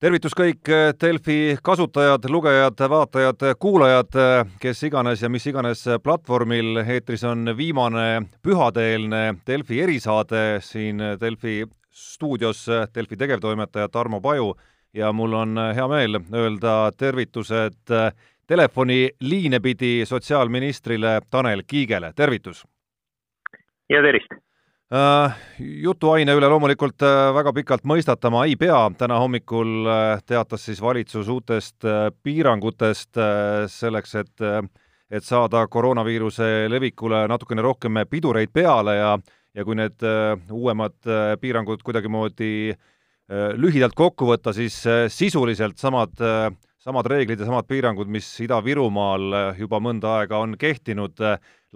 tervitus kõik äh, Delfi kasutajad, lugejad, vaatajad, kuulajad, äh, kes iganes ja mis iganes platvormil. eetris on viimane pühadeelne Delfi erisaade siin Delfi stuudios Delfi tegevtoimetaja Tarmo Paju ja mul on hea meel öelda tervitused telefoniliine pidi sotsiaalministrile Tanel Kiigele, tervitus! ja tervist! Äh, jutuaine üle loomulikult äh, väga pikalt mõistatama ei pea, täna hommikul äh, teatas siis valitsus uutest piirangutest selleks, et et saada koroonaviiruse levikule natukene rohkem pidureid peale ja ja kui need uuemad piirangud kuidagimoodi lühidalt kokku võtta, siis sisuliselt samad, samad reeglid ja samad piirangud, mis Ida-Virumaal juba mõnda aega on kehtinud,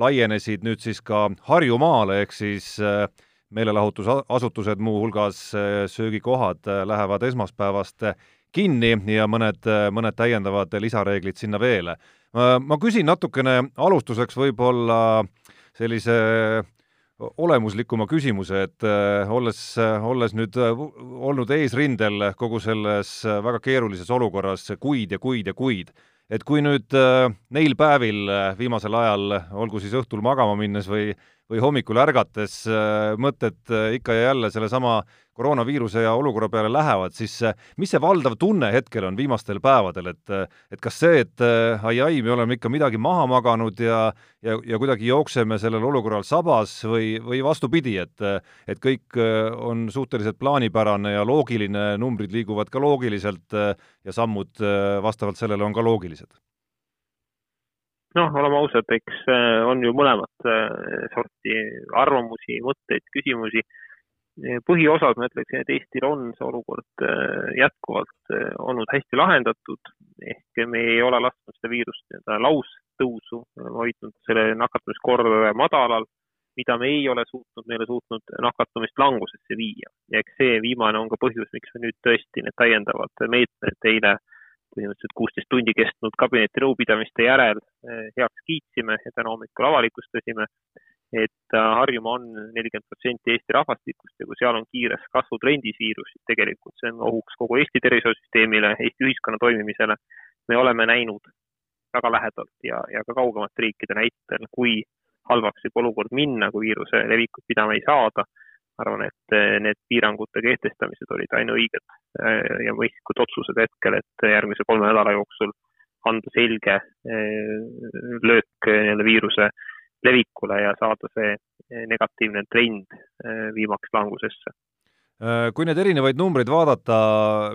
laienesid nüüd siis ka Harjumaale, ehk siis äh, meelelahutusasutused, muuhulgas äh, söögikohad, äh, lähevad esmaspäevast kinni ja mõned, mõned täiendavad lisareeglid sinna veel. ma küsin natukene alustuseks võib-olla sellise olemuslikuma küsimuse, et olles, olles nüüd olnud eesrindel kogu selles väga keerulises olukorras kuid ja kuid ja kuid, et kui nüüd äh, neil päevil äh, viimasel ajal, olgu siis õhtul magama minnes või, või hommikul ärgates äh, mõtted ikka ja jälle sellesama koroonaviiruse ja olukorra peale lähevad, siis mis see valdav tunne hetkel on viimastel päevadel, et et kas see, et ai-ai, me oleme ikka midagi maha maganud ja ja, ja kuidagi jookseme sellel olukorral sabas või, või vastupidi, et et kõik on suhteliselt plaanipärane ja loogiline, numbrid liiguvad ka loogiliselt ja sammud vastavalt sellele on ka loogilised? Noh, oleme ausad, eks on ju mõlemat sorti arvamusi, mõtteid, küsimusi põhiosas ma ütleksin, et Eestil on see olukord äh, jätkuvalt äh, olnud hästi lahendatud, ehk me ei ole lasknud seda viirust nii-öelda laustõusu, hoidnud selle nakatumiskordaja madalal, mida me ei ole suutnud, me ei ole suutnud nakatumist langusesse viia. ja eks see viimane on ka põhjus, miks me nüüd tõesti need täiendavad meetmed eile põhimõtteliselt kuusteist tundi kestnud kabineti nõupidamiste järel äh, heaks kiitsime ja täna hommikul avalikustasime et äh, Harjumaa on nelikümmend protsenti Eesti rahvastikust ja kui seal on kiires kasvutrendis viirus, siis tegelikult see on ohuks kogu Eesti tervishoiusüsteemile, Eesti ühiskonna toimimisele. me oleme näinud väga lähedalt ja, ja ka kaugemate riikide näitel, kui halvaks võib olukord minna, kui viiruse levikut pidama ei saada. Arvan, et äh, need piirangute kehtestamised olid ainuõiged äh, ja mõistlikud otsused hetkel, et järgmise kolme nädala jooksul anda selge löök nii-öelda viiruse levikule ja saada see eh, negatiivne trend eh, viimaks langusesse. Äh, kui neid erinevaid numbreid vaadata,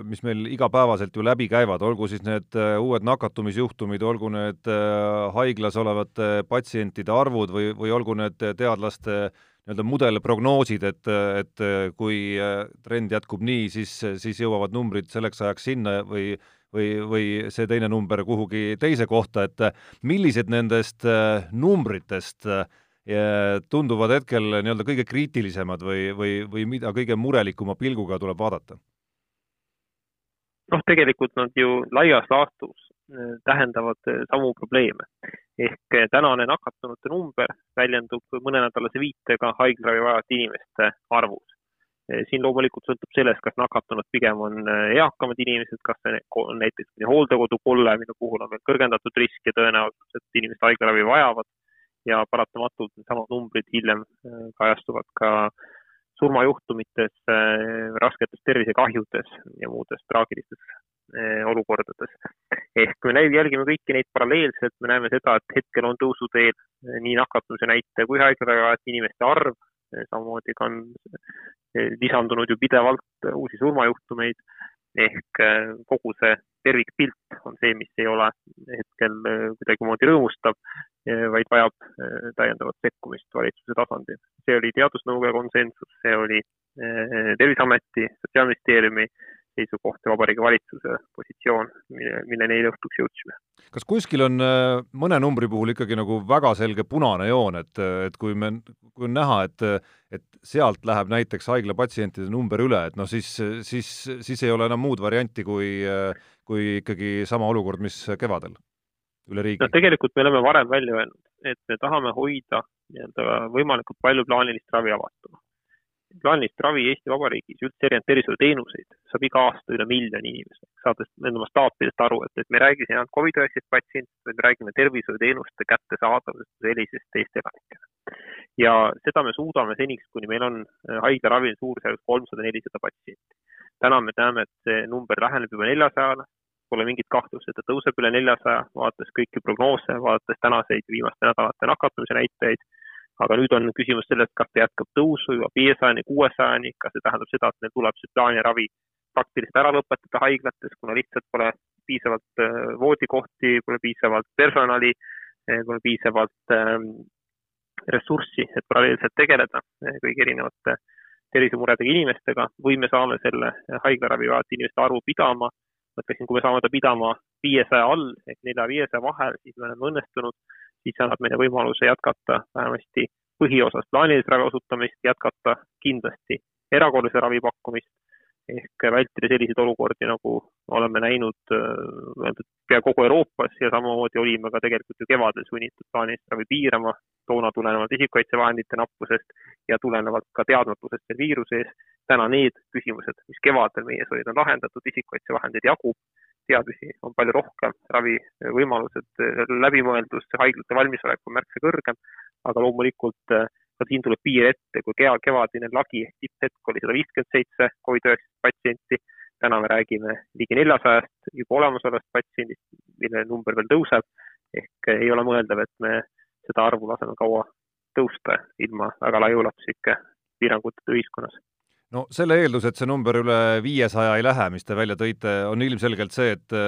mis meil igapäevaselt ju läbi käivad, olgu siis need äh, uued nakatumisjuhtumid, olgu need äh, haiglas olevate patsientide arvud või, või olgu need teadlaste nii-öelda mudelprognoosid, et, et kui trend jätkub nii, siis, siis jõuavad numbrid selleks ajaks sinna või või, või see teine number kuhugi teise kohta, et millised nendest äh, numbritest äh, tunduvad hetkel nii-öelda kõige kriitilisemad või, või, või mida kõige murelikuma pilguga tuleb vaadata? noh, tegelikult nad ju laias laastus äh, tähendavad samu probleeme. ehk tänane nakatunute number väljendub mõnenädalase viitega haiglaravi vajavate inimeste arvus siin loomulikult sõltub sellest, kas nakatunud pigem on eakamad inimesed, kas on näiteks hooldekodukolle, mille puhul on veel kõrgendatud risk ja tõenäosus, et inimesed haiglaravi vajavad ja paratamatult needsamad numbrid hiljem kajastuvad ka surmajuhtumites, rasketes tervisekahjudes ja muudes traagilistes olukordades. ehk me jälgime kõiki neid paralleelselt, me näeme seda, et hetkel on tõusuteel nii nakatumise näitaja kui vajavate inimeste arv, samamoodi ka on lisandunud ju pidevalt uusi surmajuhtumeid ehk äh, kogu see tervikpilt on see, mis ei ole hetkel äh, kuidagimoodi rõõmustav, äh, vaid vajab täiendavat sekkumist valitsuse tasandil. see oli teadusnõukoja konsensus, see oli Terviseameti, Sotsiaalministeeriumi seisukoht ja Vabariigi Valitsuse positsioon, mille, milleni eile õhtuks jõudsime. kas kuskil on äh, mõne numbri puhul ikkagi nagu väga selge punane joon, et, et kui me, kui on näha, et et sealt läheb näiteks haigla patsientide number üle, et noh, siis, siis, siis ei ole enam muud varianti, kui, kui ikkagi sama olukord, mis kevadel üle riigi? noh, tegelikult me oleme varem välja öelnud, et me tahame hoida nii-öelda võimalikult palju plaanilist ravi avatuna plaanilist ravi Eesti Vabariigis, üldse erinevaid tervishoiuteenuseid saab iga aasta üle miljoni inimese, saades nende mastaapidest aru, et, et me ei räägi siin ainult Covid-19 patsientidest, vaid me räägime tervishoiuteenuste kättesaadavusest sellisest Eesti elanikele. ja seda me suudame seniks, kuni meil on äh, haiglaravil suurusjärgus kolmsada, nelisada patsienti. täna me näeme, et see number läheneb juba neljasajale, pole mingit kahtlust, et ta tõuseb üle neljasaja, vaadates kõiki prognoose, vaadates tänaseid viimaste nädalate nakatumise näitajaid aga nüüd on küsimus selles, kas ta jätkab tõusu juba viiesajani, kuuesajani, kas see tähendab seda, et meil tuleb see plaaniravi praktiliselt ära lõpetada haiglates, kuna lihtsalt pole piisavalt äh, voodikohti, pole piisavalt personali, äh, pole piisavalt ähm, ressurssi, et paralleelselt tegeleda äh, kõigi erinevate tervisemuredega inimestega. Või me saame selle haiglaravi vajavate inimeste arvu pidama. ma ütleksin, kui me saame ta pidama viiesaja all ehk nelja-viiesaja vahel, siis me oleme õnnestunud siis see annab meile võimaluse jätkata vähemasti põhiosas plaanilise ravi osutamist, jätkata kindlasti erakorralise ravi pakkumist ehk vältida selliseid olukordi, nagu oleme näinud äh, pea kogu Euroopas ja samamoodi olime ka tegelikult ju kevadel sunnitud plaanilist ravi piirama, toona tulenevalt isikukaitsevahendite nappusest ja tulenevalt ka teadmatusest selle viiruse ees. täna need küsimused, mis kevadel meie ees olid, on lahendatud, isikukaitsevahendeid jagub, teadmisi on palju rohkem, ravivõimalused, läbimõeldus, haiglate valmisolek on märksa kõrgem, aga loomulikult äh, ka siin tuleb piir ette, kui keva, kevadine lagi ehk tipphetk oli sada viiskümmend seitse Covid-19 patsienti, täna me räägime ligi neljasajast juba olemasolevast patsiendist, mille number veel tõuseb, ehk ei ole mõeldav, et me seda arvu laseme kaua tõusta ilma väga laiaulatuslike piiranguteta ühiskonnas no selle eeldus, et see number üle viiesaja ei lähe, mis te välja tõite, on ilmselgelt see, et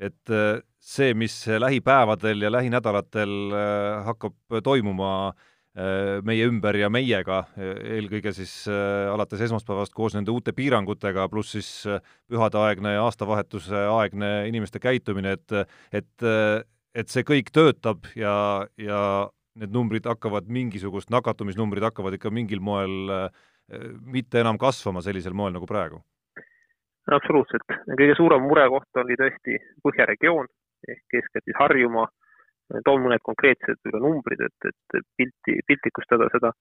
et see, mis lähipäevadel ja lähinädalatel hakkab toimuma meie ümber ja meiega, eelkõige siis alates esmaspäevast koos nende uute piirangutega, pluss siis pühadeaegne ja aastavahetuse aegne inimeste käitumine, et et, et see kõik töötab ja, ja need numbrid hakkavad, mingisugust nakatumisnumbrid hakkavad ikka mingil moel äh, mitte enam kasvama sellisel moel nagu praegu? absoluutselt, kõige suurem murekoht oli tõesti põhjaregioon ehk eeskätt siis Harjumaa. toon mõned konkreetsed numbrid, et, et pilti, piltlikustada seda.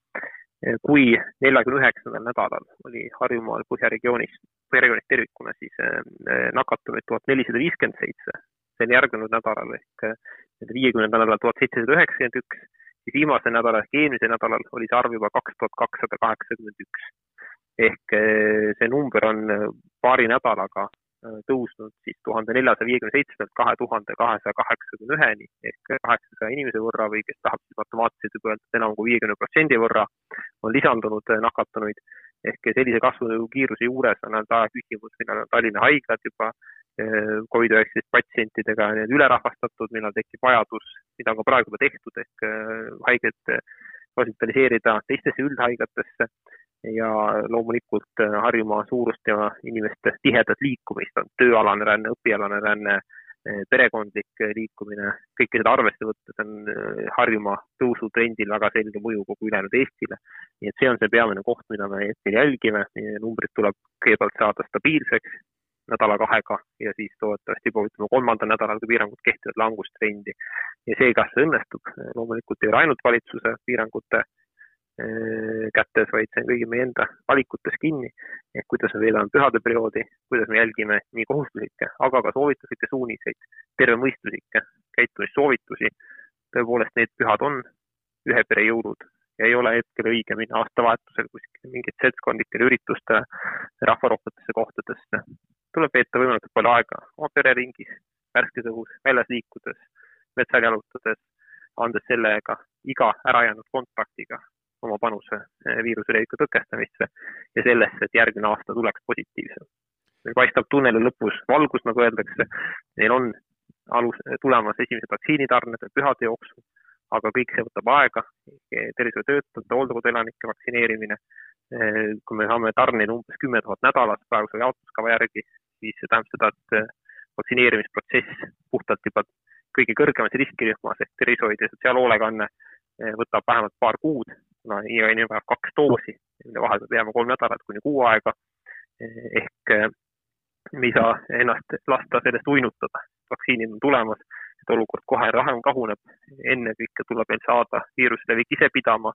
kui neljakümne üheksandal nädalal oli Harjumaal põhjaregioonis, põhjaregioonis tervikuna siis eh, nakatunuid tuhat nelisada viiskümmend seitse, see on järgnenud nädalal ehk viiekümnendal nädalal tuhat seitsesada üheksakümmend üks siis viimasel nädalal ehk eelmisel nädalal oli see arv juba kaks tuhat kakssada kaheksakümmend üks. ehk eh, see number on eh, paari nädalaga eh, tõusnud siis tuhande neljasaja viiekümne seitsmelt kahe tuhande kahesaja kaheksakümne üheni ehk kaheksasaja inimese võrra või kes tahab siis matemaatiliselt võib öelda, et enam kui viiekümne protsendi võrra on lisandunud nakatunuid. Ehk sellise kasvukiiruse juures on ainult aja küsimus, millal on Tallinna haiglad juba Covid-19 patsientidega ülerahvastatud, millal tekib vajadus, mida on ka praegu juba tehtud, ehk äh, haiget hospitaliseerida teistesse üldhaiglatesse. Ja loomulikult äh, Harjumaa suurust ja inimeste tihedat liikumist, on tööalane ränne, õpialane ränne, perekondlik liikumine, kõike seda arvesse võttes on Harjumaa tõusutrendil väga selge mõju kogu ülejäänud Eestile. nii et see on see peamine koht, mida me hetkel jälgime, numbrid tuleb kõigepealt saada stabiilseks, nädala-kahega ja siis loodetavasti juba ütleme kolmandal nädalal, kui piirangud kehtivad, langustrendi. ja see, kas see õnnestub, loomulikult ei ole ainult valitsuse piirangute kätes, vaid see on kõigi meie enda valikutes kinni, ehk kuidas me veedame pühade perioodi, kuidas me jälgime nii kohustuslikke, aga ka soovituslikke suuniseid, tervemõistuslikke käitumissoovitusi. tõepoolest, need pühad on ühe pere jõulud ja ei ole hetkel õige minna aastavahetusel kuskile mingit seltskondlikele üritustele, rahvarohketesse kohtadesse tuleb veeta võimalikult palju aega oma pereringis, värskes õhus, väljas liikudes, metsal jalutades, andes sellega iga ärajäänud kontaktiga oma panuse eh, viiruse leviku tõkestamisse ja sellesse, et järgmine aasta tuleks positiivsem. meil paistab tunneli lõpus valgus, nagu öeldakse, meil on alus, tulemas esimesed vaktsiinitarned pühade jooksul, aga kõik see võtab aega, tervishoiutöötajate, hooldekodu elanike vaktsineerimine, eh, kui me saame tarneid umbes kümme tuhat nädalas praeguse jaotuskava järgi, siis see tähendab seda, et vaktsineerimisprotsess puhtalt juba kõige kõrgemas riskirühmas ehk tervishoid ja sotsiaalhoolekanne võtab vähemalt paar kuud, kuna iga inimene vajab kaks doosi, mille vahel peab jääma kolm nädalat kuni kuu aega. Ehk me ei saa ennast lasta sellest uinutada, vaktsiinid on tulemas, et olukord kohe rahem kahuneb, ennekõike tuleb meil saada viiruse levik ise pidama,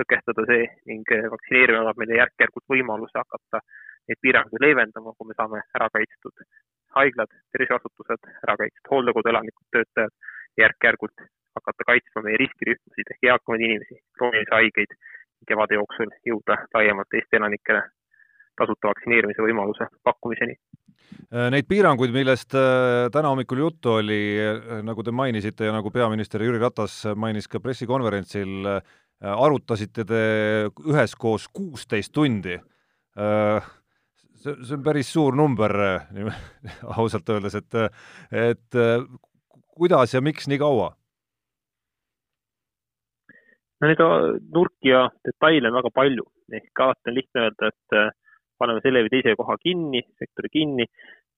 tõkestada see ning vaktsineerimine annab meile järk-järgult võimaluse hakata neid piiranguid leevendama, kui me saame ära kaitstud haiglad, terviseasutused, ära kaitstud hooldekodu elanikud, töötajad, järk-järgult hakata kaitsma meie riskirühmasid ehk eakamaid inimesi, kroonilisi haigeid, kevade jooksul jõuda laiemalt Eesti elanikele tasuta vaktsineerimise võimaluse pakkumiseni. Neid piiranguid, millest äh, täna hommikul juttu oli, äh, nagu te mainisite ja nagu peaminister Jüri Ratas mainis ka pressikonverentsil, äh, arutasite te üheskoos kuusteist tundi. see, see on päris suur number ausalt öeldes, et, et kuidas ja miks nii kaua? No neid nurki ja detaile on väga palju, ehk alati on lihtne öelda, et paneme selle või teise koha kinni, sektori kinni.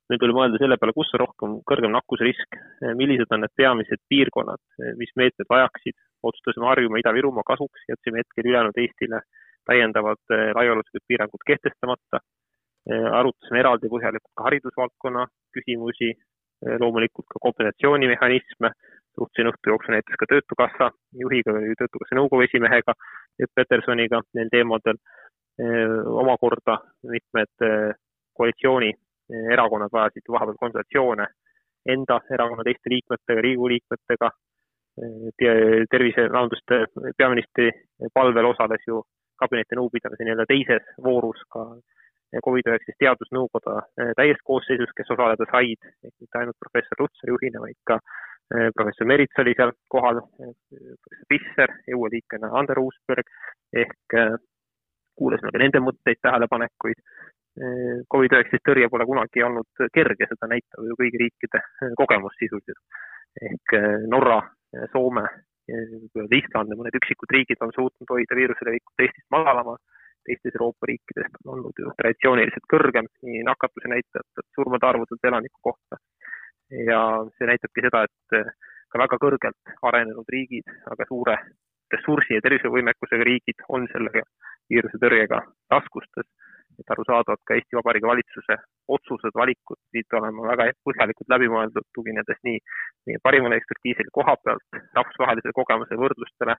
nüüd tuleb mõelda selle peale, kus on rohkem, kõrgem nakkusrisk, millised on need peamised piirkonnad, mis meetmed vajaksid. otsustasime Harjumaa, Ida-Virumaa kasuks, jätsime hetkel ülejäänud Eestile täiendavad laiaulatuslikud piirangud kehtestamata. Eh, arutasime eraldi põhjalikult ka haridusvaldkonna küsimusi, loomulikult ka kompensatsioonimehhanisme, suhtlesin õhtu jooksul näiteks ka Töötukassa juhiga Töötukassa nõukogu esimehega Epp Petersoniga neil teemadel. Omakorda mitmed koalitsioonierakonnad vajasid vahepeal konsultatsioone enda erakonna teiste liikmetega, Riigikogu liikmetega, tervise, vabandust, peaministri palvel osales ju kabineti nõupidamise nii-öelda teises voorus ka Covid-19 teadusnõukoda täies koosseisus, kes osaleda said, mitte ainult professor Lutsar juhina, vaid ka professor Merits oli seal kohal, professor Pisser ja uue liikmena Ander Uusberg ehk kuulasime ka nende mõtteid, tähelepanekuid. Covid-19 tõrje pole kunagi olnud kerge, seda näitab ju kõigi riikide kogemus sisuliselt. ehk Norra, Soome, Island ja mõned üksikud riigid on suutnud hoida viiruse levikut Eestist madalama, teistes Euroopa riikidest on olnud ju traditsiooniliselt kõrgem nii nakatuse näitajad, surmade arvudelt elaniku kohta. Ja see näitabki seda, et ka väga kõrgelt arenenud riigid, aga suure ressursi ja tervisevõimekusega riigid on sellega viiruse tõrjega raskustes, et arusaadavalt ka Eesti Vabariigi valitsuse otsused, valikud pidid olema väga põhjalikult läbimõeldud, tuginedes nii meie parimale ekspertiisile koha pealt, rahvusvahelisele kogemusele, võrdlustele,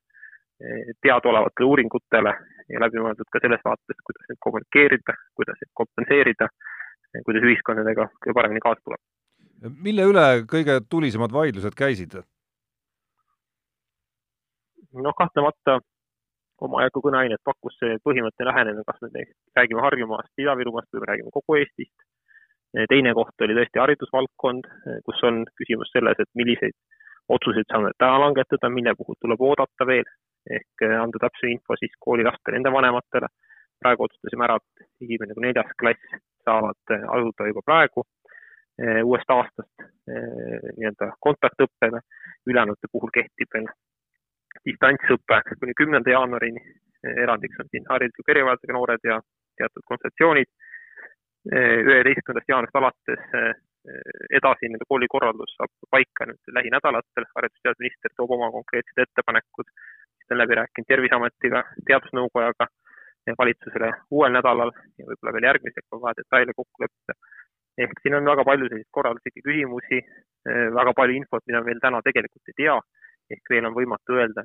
teadaolevatele uuringutele ja läbimõeldud ka selles vaates, kuidas neid kommunikeerida, kuidas neid kompenseerida, kuidas ühiskond nendega kõige paremini kaasa tuleb. Mille üle kõige tulisemad vaidlused käisid? noh, kahtlemata omajagu kõneainet pakkus see põhimõtteline lähenemine, kas me räägime Harjumaast, Ida-Virumaast või me räägime kogu Eestist. teine koht oli tõesti haridusvaldkond, kus on küsimus selles, et milliseid otsuseid saame täna langetada, mille puhul tuleb oodata veel, ehk anda täpsem info siis koolilastele, nende vanematele. praegu otsustasime ära, et esimene kuni neljas klass saavad asuda juba praegu uuest aastast nii-öelda kontaktõppele, ülejäänute puhul kehtib veel distantsõpe kuni kümnenda jaanuarini, erandiks on siin haridusliku erivajadusega noored ja teatud kontseptsioonid. üheteistkümnendast jaanuarist alates eh, edasi nende koolikorraldus saab paika nüüd lähinädalatel, haridus- ja teadusminister toob oma konkreetsed ettepanekud, mis ta on läbi rääkinud Terviseametiga, Teadusnõukojaga valitsusele uuel nädalal ja võib-olla veel järgmiseks on vaja detaile kokku leppida. Ehk siin on väga palju selliseid korralduslikke küsimusi, eh, väga palju infot, mida me veel täna tegelikult ei tea ehk veel on võimatu öelda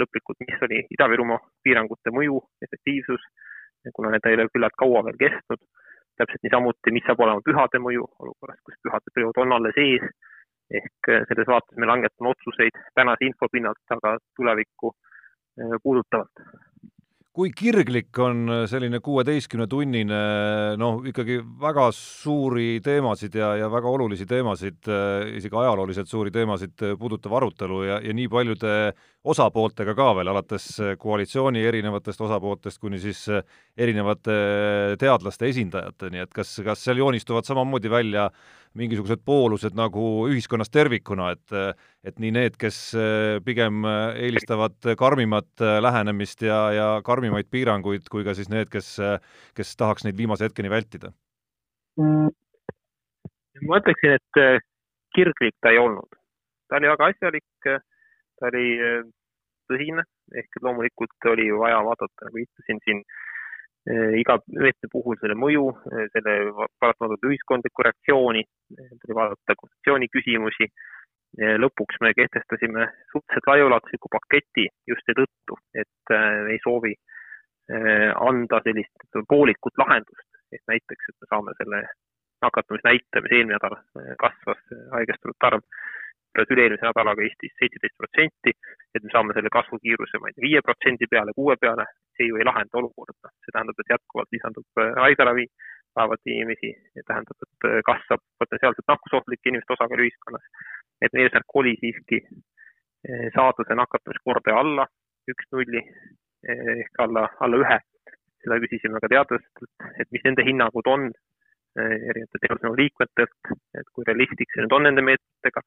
lõplikult, mis oli Ida-Virumaa piirangute mõju, efektiivsus, kuna need ei ole küllalt kaua veel kestnud. täpselt niisamuti, mis saab olema pühade mõju olukorras, kus pühade periood on alles ees. ehk selles vaates me langetame otsuseid tänase info pinnalt, aga tulevikku eh, puudutavalt kui kirglik on selline kuueteistkümnetunnine noh, ikkagi väga suuri teemasid ja, ja väga olulisi teemasid, isegi ajalooliselt suuri teemasid puudutav arutelu ja, ja nii paljude osapooltega ka veel, alates koalitsiooni erinevatest osapooltest kuni siis erinevate teadlaste esindajateni, et kas, kas seal joonistuvad samamoodi välja mingisugused poolused nagu ühiskonnas tervikuna, et et nii need, kes pigem eelistavad karmimat lähenemist ja, ja karmimaid piiranguid, kui ka siis need, kes, kes tahaks neid viimase hetkeni vältida? ma ütleksin, et kirglik ta ei olnud. ta oli väga asjalik, ta oli tõsine, ehk et loomulikult oli vaja vaadata, nagu viitasin siin, Eh, iga meetme puhul selle mõju, eh, selle paratamatult ühiskondlikku reaktsiooni, tuli vaadata konstitutsiooni küsimusi. Lõpuks me kehtestasime suhteliselt laiaulatusliku paketi just seetõttu, et ei soovi anda sellist poolikut lahendust, et näiteks, et me saame selle nakatumisnäitaja, mis eelmine nädal kasvas, haigestunute arv, võrreldes üle-eelmise nädalaga Eestis seitseteist protsenti, et me saame selle kasvukiiruse, ma ei tea, viie protsendi peale, kuue peale, see ju ei lahenda olukorda, see tähendab, et jätkuvalt lisandub haiglaravi, vaevad inimesi, tähendab, et kasvab potentsiaalselt nakkusohtlike inimeste osakaal ühiskonnas. et meie eesmärk oli siiski saada see nakatumiskordaja alla üks nulli ehk alla, alla ühe. Seda küsisime ka teadlastelt, et mis nende hinnangud on erinevate teadusnõu liikmetelt, et kui realistlik see nüüd on nende meetmetega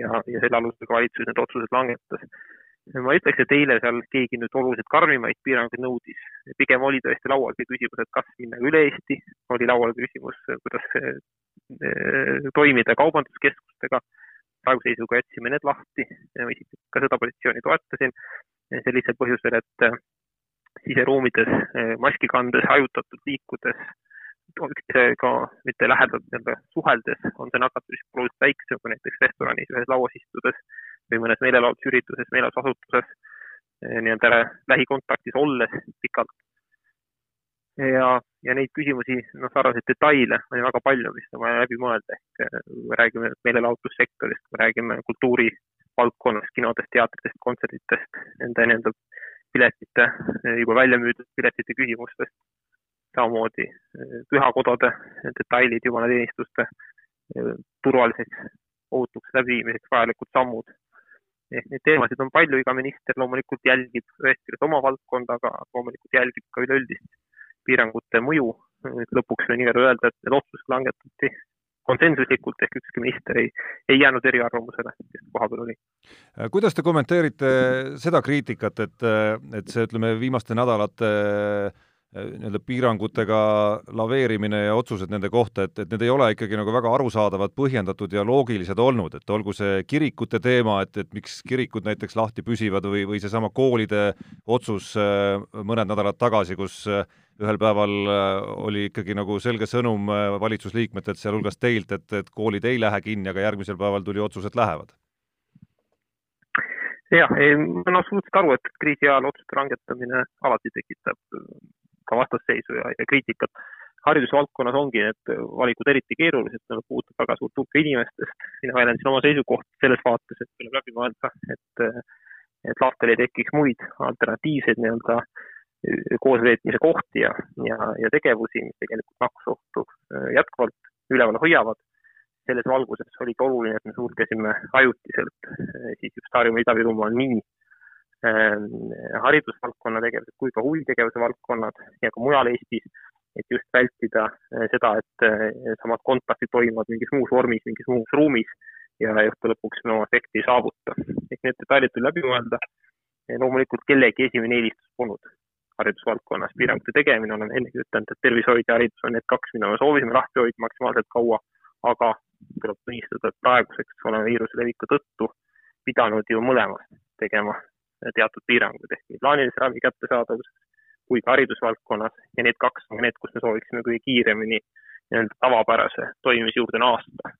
ja, ja selle alusel ka valitsus need otsused langetas. ma ütleks, et eile seal keegi nüüd oluliselt karmimaid piiranguid nõudis, pigem oli tõesti laual see küsimus, et kas minna üle Eesti, oli laual küsimus, kuidas eh, toimida kaubanduskeskustega, praeguse seisuga jätsime need lahti, ma isiklikult ka seda positsiooni toetasin, sellisel põhjusel, et siseruumides eh, maski kandes, hajutatult liikudes, üksteisega mitte lähedalt nii-öelda suheldes on see nakatumisrisk oluliselt väiksem kui näiteks restoranis ühes lauas istudes või mõnes meelelahutusürituses, meelelahutusasutuses eh, nii-öelda lähikontaktis olles pikalt. ja, ja neid küsimusi, noh, sarnaseid detaile on ju väga palju, mis on vaja läbi mõelda, ehk eh, me räägime meelelahutussektorist, me räägime kultuurivaldkonnast, kinodest, teatritest, kontsertidest, nende nii-öelda piletite, juba välja müüdud piletite küsimustest, samamoodi eh, pühakodade detailid, jumalateenistuste eh, turvaliseks, ohutuks läbiviimiseks vajalikud sammud. ehk neid teemasid on palju, iga minister loomulikult jälgib ühest küljest oma valdkonda, aga loomulikult jälgib ka üleüldist piirangute mõju. lõpuks võin igal juhul öelda, et need otsused langetati konsensuslikult ehk ükski minister ei, ei jäänud eriarvamusele, kes kohapeal oli. Äh, kuidas te kommenteerite seda kriitikat, et, et see, ütleme, viimaste nädalate äh, nii-öelda piirangutega laveerimine ja otsused nende kohta, et, et need ei ole ikkagi nagu väga arusaadavad, põhjendatud ja loogilised olnud, et olgu see kirikute teema, et, et miks kirikud näiteks lahti püsivad või, või seesama koolide otsus äh, mõned nädalad tagasi, kus ühel päeval äh, oli ikkagi nagu selge sõnum äh, valitsusliikmetelt, sealhulgas teilt, et, et koolid ei lähe kinni, aga järgmisel päeval tuli otsus, et lähevad. jah, ma saan absoluutselt aru, et kriisi ajal otsuste langetamine alati tekitab äh, ka vastasseisu ja, ja kriitikat. haridusvaldkonnas ongi need valikud eriti keerulised, nad puudutab väga suurt hulka inimestest. mina väljendasin oma seisukohti selles vaates, et tuleb läbi mõelda, et, et lastel ei tekiks muid alternatiivseid nii-öelda koosveetmise kohti ja, ja, ja tegevusi, mis tegelikult nakkusohtu äh, jätkuvalt üleval hoiavad. selles valguses oligi oluline, et me sulgesime ajutiselt äh, siis just Harjumaa, Ida-Virumaal nii haridusvaldkonna tegevused kui ka huvitegevuse valdkonnad ja ka mujal Eestis, et just vältida seda, et samad kontaktid toimuvad mingis muus vormis, mingis muus ruumis ja õhtu lõpuks me oma efekti ei saavuta. ehk need detailid tuli läbi mõelda. loomulikult kellegi esimene eelistus polnud haridusvaldkonnas piirangute tegemine, olen ennegi ütelnud, et tervishoid ja haridus on need kaks, mida me soovisime lahti hoida maksimaalselt kaua, aga tuleb tunnistada, et praeguseks oleme viiruse leviku tõttu pidanud ju mõlemas tegema teatud piirangud ehk nii plaanilise ravi kättesaadavuses kui ka haridusvaldkonnas. Ja need kaks on need, kus me sooviksime kõige kiiremini nii-öelda tavapärase toimimise juurde naasta.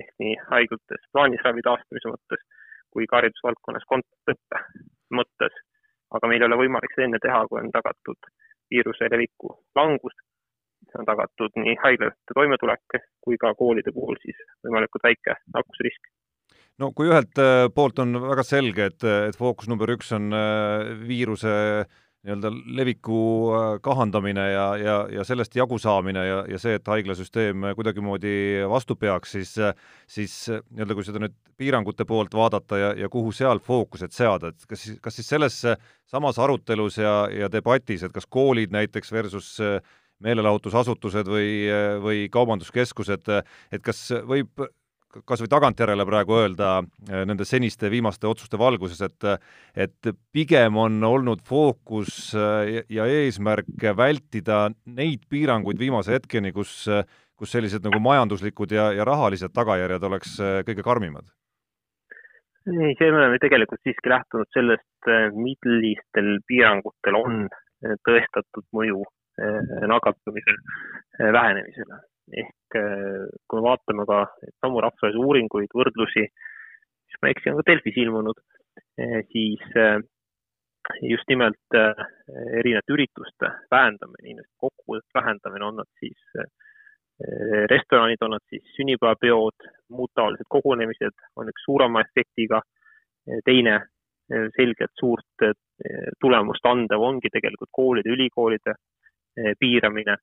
ehk nii haiglates plaanilise taastamise mõttes kui ka haridusvaldkonnas kontaktõppe mõttes. Aga meil ei ole võimalik seda enne teha, kui on tagatud viiruse leviku langus, on tagatud nii haiglate toimetulek kui ka koolide puhul siis võimalikult väike nakkusrisk no kui ühelt äh, poolt on väga selge, et, et fookus number üks on äh, viiruse nii-öelda leviku äh, kahandamine ja, ja, ja sellest jagu saamine ja, ja see, et haiglasüsteem kuidagimoodi vastu peaks, siis siis nii-öelda kui seda nüüd piirangute poolt vaadata ja, ja kuhu seal fookused seada, et kas, kas siis selles samas arutelus ja, ja debatis, et kas koolid näiteks versus meelelahutusasutused või, või kaubanduskeskused, et kas võib kas või tagantjärele praegu öelda äh, nende seniste viimaste otsuste valguses, et et pigem on olnud fookus äh, ja eesmärk vältida neid piiranguid viimase hetkeni, kus, kus sellised nagu majanduslikud ja, ja rahalised tagajärjed oleks äh, kõige karmimad? ei, see me oleme tegelikult siiski lähtunud sellest, millistel piirangutel on tõestatud mõju nakatumise vähenemisele ehk äh, kui me vaatame ka samu rahvusvahelisi uuringuid, võrdlusi, mis ma ei eksi, on ka Delfis ilmunud, siis just nimelt erinevate ürituste vähendamine, inimeste kokkupuudete vähendamine, on nad siis restoranid, on nad siis sünnipäevapeod, muud taolised kogunemised, on üks suurema efektiga. teine selgelt suurt tulemust andev ongi tegelikult koolide, ülikoolide piiramine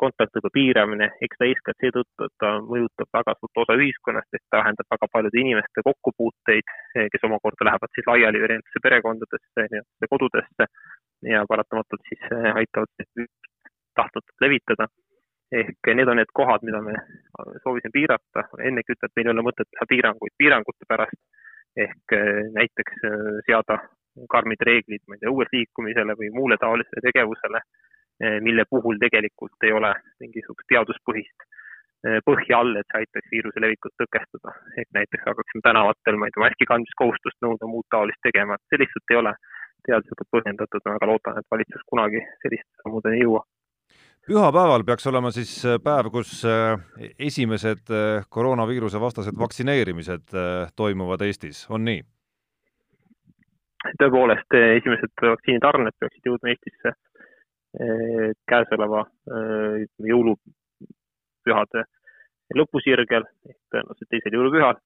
kontaktõppe piiramine, eks ta eeskätt seetõttu, et ta mõjutab väga suurt osa ühiskonnast, et ta vähendab väga paljude inimeste kokkupuuteid, kes omakorda lähevad siis laiali erinevatesse perekondadesse, erinevatesse kodudesse ja paratamatult siis aitavad tahtmatult levitada. ehk need on need kohad, mida me soovisime piirata, ennegi ütleb, et meil ei ole mõtet teha piiranguid piirangute pärast, ehk näiteks seada karmid reeglid, ma ei tea, uues liikumisele või muule taolisele tegevusele. Eh, mille puhul tegelikult ei ole mingisugust teaduspõhist eh, põhja all, et see aitaks viiruse levikut tõkestada. ehk näiteks hakkaksime tänavatel, ma ei tea, maski kandmiskohustust nõudma, muud taolist tegema, et see lihtsalt ei ole teaduslikult põhjendatud, ma väga loodan, et valitsus kunagi selliste sammudeni ei jõua pühapäeval peaks olema siis eh, päev, kus esimesed koroonaviiruse vastased vaktsineerimised toimuvad Eestis, on nii? tõepoolest, esimesed vaktsiinitarned peaksid jõudma Eestisse Eh, käesoleva eh, jõulupühade lõpusirgel ehk tõenäoliselt teisel jõulupühal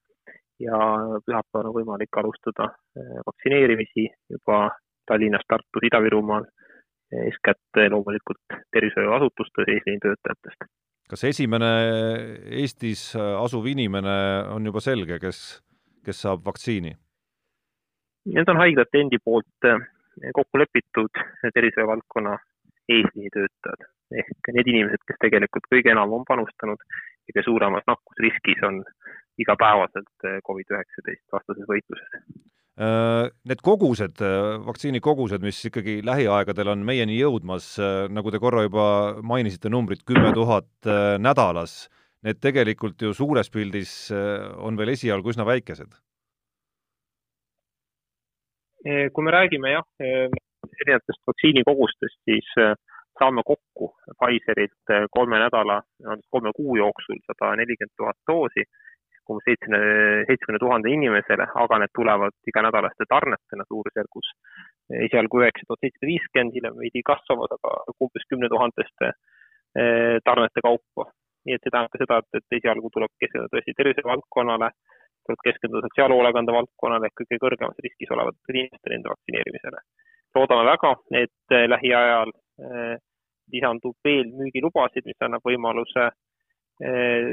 ja pühapäeval on võimalik alustada eh, vaktsineerimisi juba Tallinnas, Tartus, Ida-Virumaal, eeskätt loomulikult tervishoiuasutustes eesliinitöötajatest. kas esimene Eestis asuv inimene on juba selge, kes, kes saab vaktsiini? Need on haiglate endi poolt kokku lepitud tervishoiuvaldkonna eesliinitöötajad ehk need inimesed, kes tegelikult kõige enam on panustanud ja kõige suuremas nakkusriskis on igapäevaselt eh, Covid-19 vastases võitluses. Äh, need kogused, äh, vaktsiinikogused, mis ikkagi lähiaegadel on meieni jõudmas, äh, nagu te korra juba mainisite numbrit kümme tuhat nädalas, need tegelikult ju suures pildis on veel esialgu üsna väikesed. kui me räägime jah, erinevatest vaktsiinikogustest, siis äh, saame kokku Pfizerilt äh, kolme nädala, kolme kuu jooksul sada nelikümmend tuhat doosi, umbes seitsmekümne, seitsmekümne tuhande inimesele, aga need tulevad iganädalaste tarnetena suurusjärgus esialgu üheksa tuhat seitsesada viiskümmend, hiljem veidi kasvavad, aga umbes kümne tuhandeste äh, tarnete kaupa. nii et see tähendab ka seda, et, et esialgu tuleb keskenduda tõesti tervisevaldkonnale, tuleb keskenduda sotsiaalhoolekande valdkonnale ehk kõige kõrgemas riskis olevatele inimestele enda vaktsineerimisele loodame väga, et äh, lähiajal äh, lisandub veel müügilubasid, mis annab võimaluse äh,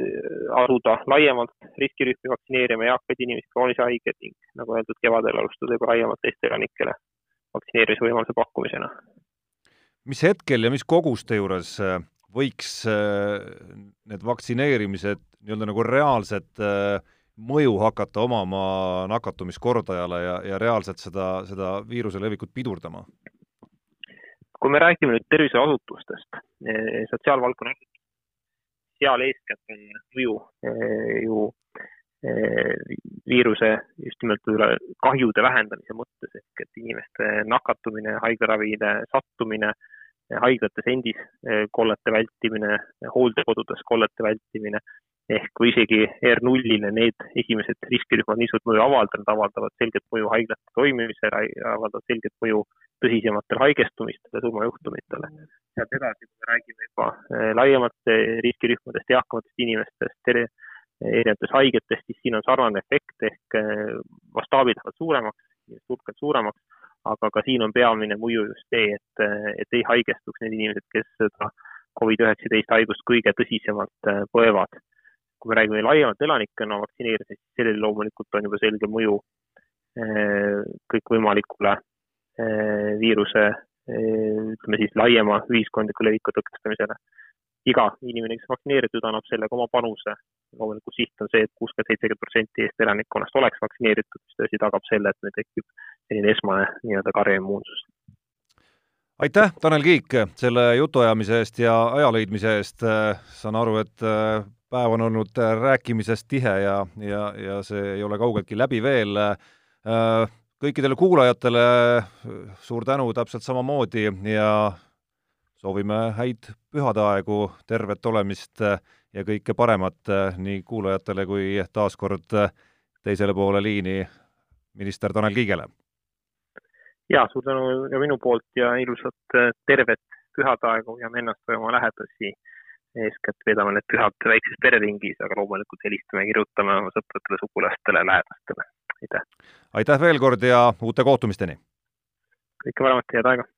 asuda laiemalt riskirühmi vaktsineerima eakaid inimesi, kroonilisi haigeid ning nagu öeldud, kevadel alustada juba laiemalt teiste elanikele vaktsineerimise võimaluse pakkumisena. mis hetkel ja mis koguste juures võiks need vaktsineerimised nii-öelda nagu reaalselt äh, mõju hakata omama nakatumiskordajale ja, ja reaalselt seda, seda viiruse levikut pidurdama? kui me räägime nüüd tervishoiuasutustest, eh, sotsiaalvaldkonna seal eeskätt on mõju eh, ju eh, viiruse just nimelt võib-olla kahjude vähendamise mõttes ehk et inimeste nakatumine, haiglaravile sattumine, haiglates endis kollete vältimine, hooldekodudes kollete vältimine ehk kui isegi R0-ile need esimesed riskirühmad niisugust mõju avaldavad, avaldavad selget mõju haiglate toimimisele, avaldavad selget mõju tõsisematele haigestumistele, surmajuhtumitele. sealt edasi, kui me räägime juba eh, laiemalt riskirühmadest, eakamatest inimestest, erinevatest haigetest, siis siin on sarnane efekt ehk eh, mastaabid lähevad suuremaks, hulk läheb suuremaks, aga ka siin on peamine mõju just see, et, et ei haigestuks need inimesed, kes seda Covid-19 haigust kõige tõsisemalt eh, põevad kui me räägime laiemalt elanikkonna vaktsineerimisest, siis sellel loomulikult on juba selge mõju eh, kõikvõimalikule eh, viiruse eh, ütleme siis laiema ühiskondliku leviku tõkestamisele. iga inimene, kes vaktsineeritud, annab sellega oma panuse. loomulikult siht on see et, et kuuskümmend, seitsekümmend protsenti Eesti elanikkonnast oleks vaktsineeritud, mis tõesti tagab selle, et meil tekib selline esmane nii-öelda karjaimmuunsus aitäh, Tanel Kiik, selle jutuajamise eest ja aja leidmise eest. saan aru, et päev on olnud äh, rääkimisest tihe ja, ja, ja see ei ole kaugeltki läbi veel. Äh, kõikidele kuulajatele suur tänu täpselt samamoodi ja soovime häid pühadeaegu, tervet olemist ja kõike paremat nii kuulajatele kui taas kord teisele poole liini minister Tanel Kiigele. ja suur tänu ka minu poolt ja ilusat tervet hoiame ennast ja oma lähedasi eeskätt veedame need pühad väikses pereringis, aga loomulikult helistame, kirjutame oma sõpradele, sugulastele, lähedastele. aitäh! aitäh veel kord ja uute kohtumisteni! kõike paremat, head aega!